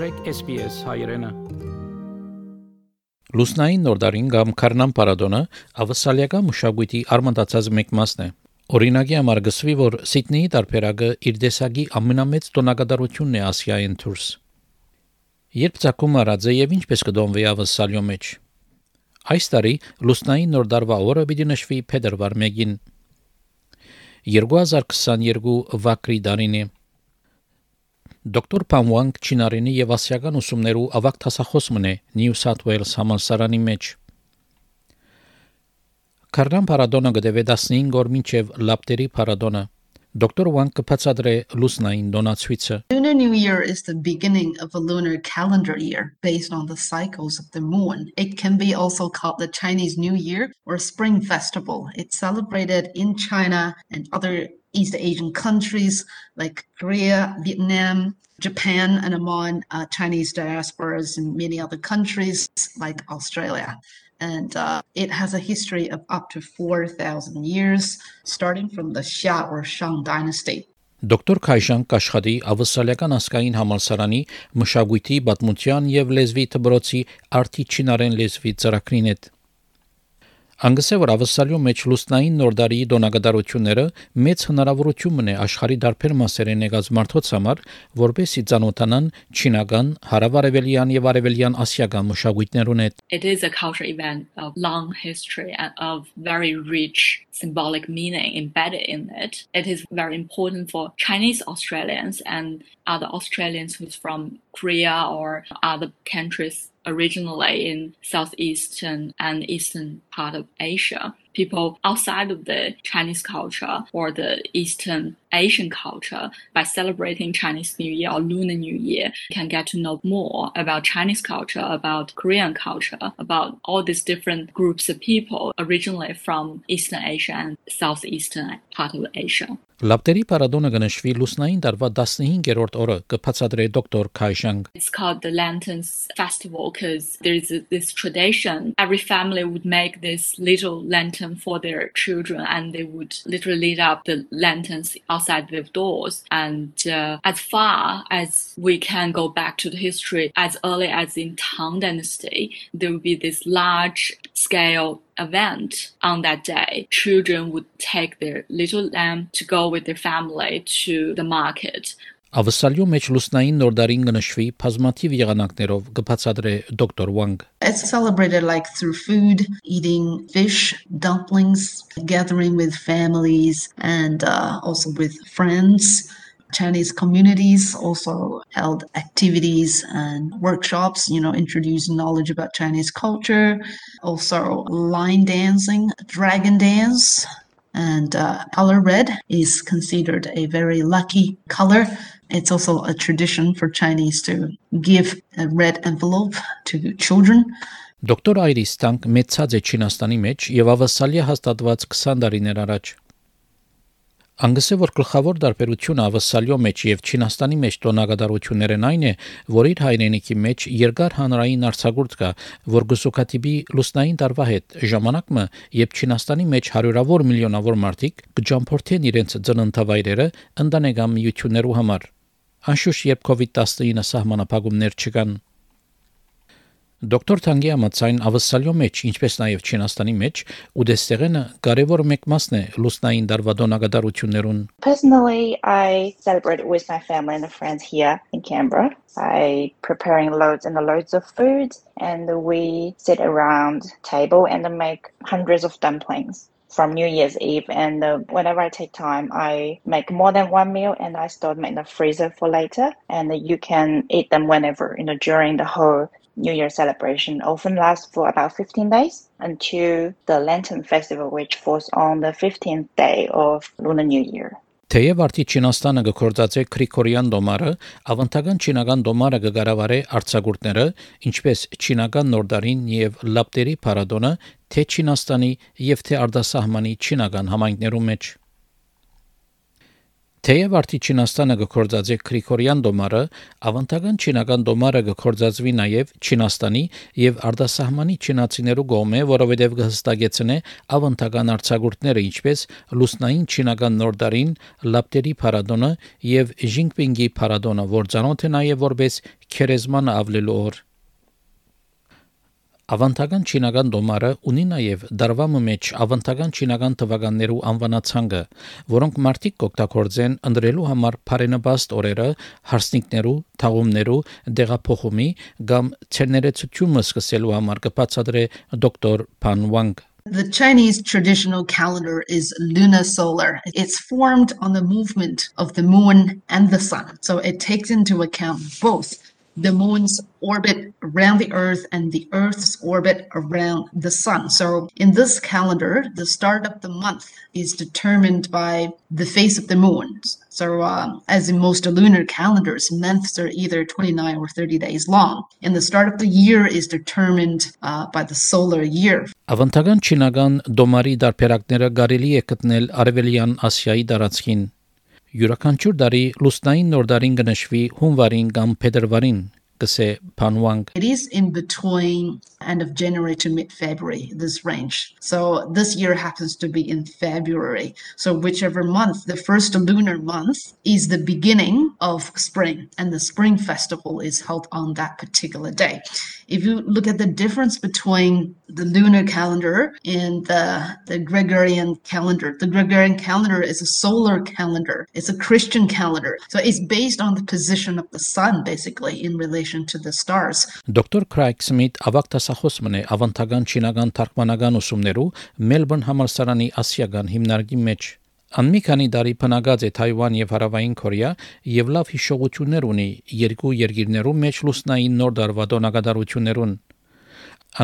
մտրեք SPS հայրենը։ Լուսնային նորդարին կամ Կարնան Պարադոնը ավսալիական մշակույթի արմատացած մեկ մասն է։ Օրինակի համար գսվի, որ Սիդնեի տարբերակը իր դեսագի ամենամեծ տոնակատարությունն է Ասիայեն դուրս։ Երբ ցակում արած է եւ ինչպես կդոնվի ավսալյո մեջ։ Այս տարի լուսնային նորդարվա օրը պիտի նշվի փետրվար 1-ին 2022 վակրի դարին է Դոկտոր Պամուանգ Չինարինի եւ ասիական ուսումներու ավակ տասախոս մնե Նյու Սաթ Ուելս համալսարանի մեջ Կարդան Պարադոնը գտեվե 15 օր մինչև լապտերի Պարադոնը Dr. Wang կբացատրե լուսնային դոնացույցը Lunar New Year is the beginning of a lunar calendar year based on the cycles of the moon. It can be also called the Chinese New Year or Spring Festival. It's celebrated in China and other East Asian countries like Korea, Vietnam, Japan, and among uh, Chinese diasporas in many other countries like Australia. And uh, it has a history of up to 4,000 years, starting from the Xia or Shang dynasty. Դոկտոր Քայժան Կաշխատի ավսալական ասկային համալսարանի մշակույթի, պատմության եւ լեզվի դպրոցի արտի չինարեն լեզվի ծրագրին հետ Անգսե որ ավսալյո մեջ լուսնային նորդարի դոնագդարությունները մեծ հնարավորություն մնե աշխարի դարբեր մասերեն եկած մարդոց համար, որբեսի ցանոթանան չինական, հարավարևելյան եւ արևելյան ասիական մշակույթներուն հետ։ It is a cultural event of long history and of very rich symbolic meaning embedded in it. It is very important for Chinese Australians and other Australians who's from Korea or other countries originally in southeastern and eastern part of Asia. People outside of the Chinese culture or the Eastern Asian culture by celebrating Chinese New Year or Lunar New Year can get to know more about Chinese culture, about Korean culture, about all these different groups of people originally from Eastern Asia and Southeastern part of Asia. Լապտերի պարադոնը գնշվի լուսնային դարվա 15-րդ օրը կբացատրե դոկտոր Քայշանգ It's called the Lanterns Festival because there is this tradition. Every family would make this little lantern for their children and they would literally light up the lanterns outside their doors. And uh, as far as we can go back to the history, as early as in Tang Dynasty, there would be this large scale event on that day. Children would take their little lamb to go with their family to the market. Ավսալյո մեջ լուսնային նորդարին գնշվի բազմաթիվ եղանակներով կբացատրե դոկտոր Wang It's celebrated like through food, eating fish, dumplings, gathering with families, and uh, also with friends. Chinese communities also held activities and workshops, you know, introducing knowledge about Chinese culture, also line dancing, dragon dance, and uh, color red is considered a very lucky color. It's also a tradition for Chinese to give a red envelope to children. Դոկտոր Այրիս Տանկ մեծած է Չինաստանի մեջ եւ ավասալիա հաստատված 20 տարիներ առաջ Անգսե որ գլխավոր դարբերությունը ավսալյո մեջ եւ Չինաստանի մեջ տոնագադարություններն այն է, որ իր հայրենիքի մեջ երկար հանրային արձակուրդ կա, որ գուսուկատիբի լուսնային տարվա հետ ժամանակը, երբ Չինաստանի մեջ հարյուրավոր միլիոնավոր մարդիկ կջամփորթեն իրենց ծննդավայրերը ընտանեկան միություններու համար։ Անշուշտ երբ COVID-19 սահմանափակումներ չկան, Դոկտոր Թանգի համաձայն ավսալյո մեջ, ինչպես նաև Չինաստանի մեջ, ուդեստեղենը կարևոր մեկ մասն է լուսնային դարվադոնագդարություններուն։ Personally, I celebrate with my family and friends here in Canberra by preparing loads and loads of food and we sit around table and make hundreds of dumplings from New Year's Eve. And uh, whenever I take time, I make more than one meal and I store them in the freezer for later. And you can eat them whenever, you know, during the whole New Year celebration often lasts for about 15 days until the Lantern Festival, which falls on the 15th day of Lunar New Year. Թեև արդի Չինաստանը գործածե Գրիգորյան դոմարը, ավանդական չինական դոմարը կգարավարե արցագուրտները, ինչպես չինական նորդարին եւ լապտերի փարադոնը, թե Չինաստանի եւ թե արտասահմանի չինական համայնքներում մեջ։ Թեև արդի Չինաստանը գործածե Գրիգորյան դոմարը, ավանդական չինական դոմարը գործածվի նաև Չինաստանի եւ արտասահմանի չինացիներու կողմէ, որովհետեւ կհստակեցնե ավանդական արձակուրդները, ինչպես լուսնային չինական նորդարին, լապտերի փարադոնը եւ Ժինգպինգի փարադոնը, որ ցանոթ է նաև որպես քերեզման ավլելու օր։ Ավանդական չինական դոմարը ունի նաև դարվամը մեջ ավանդական չինական թվականներու անվանացանգը, որոնք մարդիկ կօգտագործեն ընդրելու համար բարենպաստ օրերը, հարսնիքներու, թաղումներու, դեղափոխումի կամ ցերներեցությունը սկսելու համար կբացատրե դոկտոր Pan Wang The Chinese traditional calendar is lunar solar. It's formed on the movement of the moon and the sun. So it takes into account both the moon's orbit around the earth and the earth's orbit around the sun. So in this calendar, the start of the month is determined by the phase of the moon. So uh, as in most lunar calendars, months are either 29 or 30 days long. And the start of the year is determined uh, by the solar year. Ավանդական չինական դոմարի դարբերակները կարելի է գտնել Արևելյան Ասիայի տարածքին Յուրաքանչյուր տարի լուսնային նորդարին կնշվի հունվարին կամ փետրվարին, Panwang. It is in between end of January to mid February, this range. So this year happens to be in February. So whichever month, the first lunar month is the beginning of spring, and the spring festival is held on that particular day. If you look at the difference between the lunar calendar and the, the Gregorian calendar, the Gregorian calendar is a solar calendar, it's a Christian calendar. So it's based on the position of the sun, basically, in relation to the stars. Դոկտոր Քրայք Սմիթ ավագ դասախոս մնե ավանդական չինական թարգմանական ուսումներու Մելբուրն համալսարանի ասիական հիմնարկի մեջ Ան մի քանի տարի բնակած է Թայվան եւ Հարավային Կորեա եւ լավ հիշողություններ ունի երկու երկիրներու մեջ լուսնային նոր դարվա դոնակատարություններուն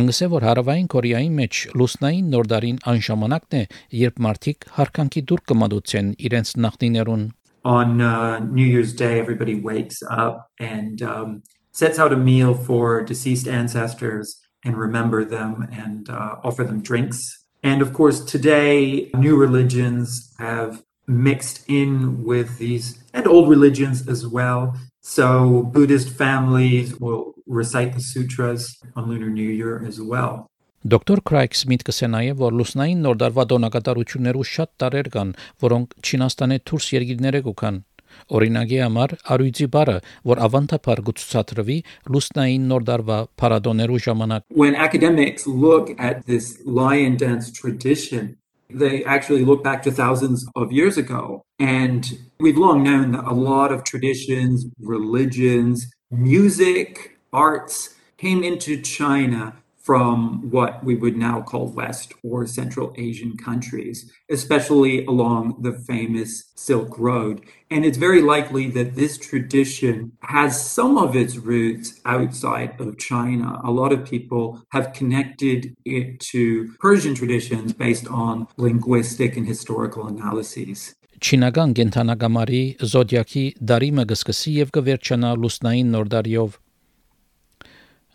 Անգսե որ Հարավային Կորեայի մեջ լուսնային նոր դարին այն ժամանակն է, երբ մարդիկ հարկանքի դուր կմատուցեն իրենց նախնիներուն On uh, New Year's Day everybody wakes up and um, sets out a meal for deceased ancestors and remember them and uh, offer them drinks. And of course, today, new religions have mixed in with these and old religions as well. So, Buddhist families will recite the sutras on Lunar New Year as well. Դոկտոր Քրայք Սմիթ կսե նաև որ լուսնային նոր դարվա դոնակատարություններու շատ տարեր կան, որոնք Չինաստանի դուրս երկիրները կան Օրինակի համար արույցի բառը, որ ավանդապար գուցուցադրվի լուսնային նոր դարվա փարադոներու ժամանակ։ When academics look at this lion dance tradition, they actually look back to thousands of years ago. And we've long known that a lot of traditions, religions, music, arts came into China from what we would now call West or Central Asian countries, especially along the famous Silk Road. And it's very likely that this tradition has some of its roots outside of China. A lot of people have connected it to Persian traditions based on linguistic and historical analyses. Չինական գենթանագամարի զոդիակի դարիմը կսկսի եւ կվերջանա լուսնային նորդարիով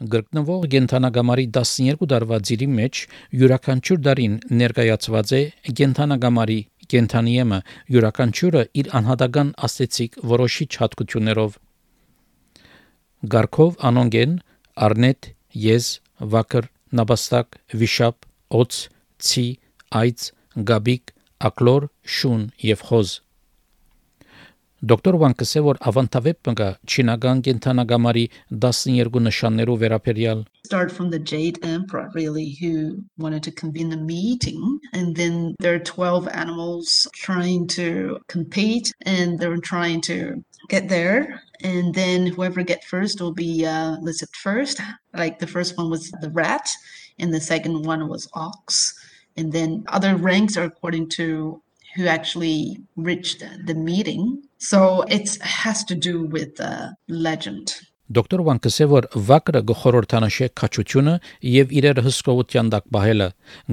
Գրկնվող գենթանագամարի 12 դարվա ծիրի մեջ յուրաքանչյուր դարին ներկայացված է գենթանագամարի գենթանիեմը յուրաքանչյուրը իր անհատական աստեցիկ որոշիչ հատկություններով Գարքով անոնգեն արնետ եզ վակր նաբաստակ վիշապ օց ցի այց գաբիկ ակլոր շուն եւ խոզ Դոկտոր Վանկսը որ ավանդավեբ մգա չինական կենթանագամարի 12 նշաններով վերապերյալ start from the Jade Emperor, really, who wanted to convene a meeting. And then there are 12 animals trying to compete and they're trying to get there. And then whoever get first will be uh, listed first. Like the first one was the rat, and the second one was ox. And then other ranks are according to who actually reached the meeting. So it has to do with the legend. Դոկտոր Վանկսը որ վակրը գխորորթանաշե քաչությունը եւ իրեր հսկողության դակ բահելը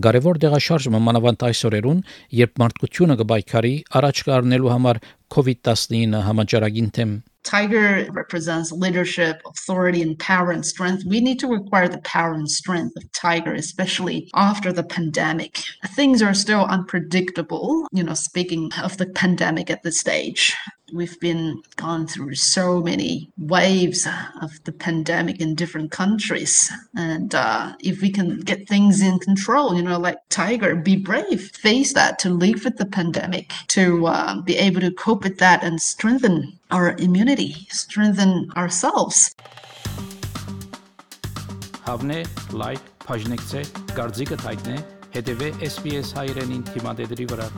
կարևոր դեղաշարժը մանավանդ այսօրերուն երբ մարդկությունը կբայքարի առաջ կառնելու համար COVID-19 համաճարակին թեմ Tiger represents leadership, authority, and power and strength. We need to acquire the power and strength of Tiger, especially after the pandemic. Things are still unpredictable, you know, speaking of the pandemic at this stage We've been gone through so many waves of the pandemic in different countries. And uh, if we can get things in control, you know, like Tiger, be brave, face that, to live with the pandemic, to uh, be able to cope with that and strengthen our immunity, strengthen ourselves. Հավնե, լայք, բաժնեկցե, դարձիկը թայտնե, հետևե SPS հայրենին թիմադեդի վրա։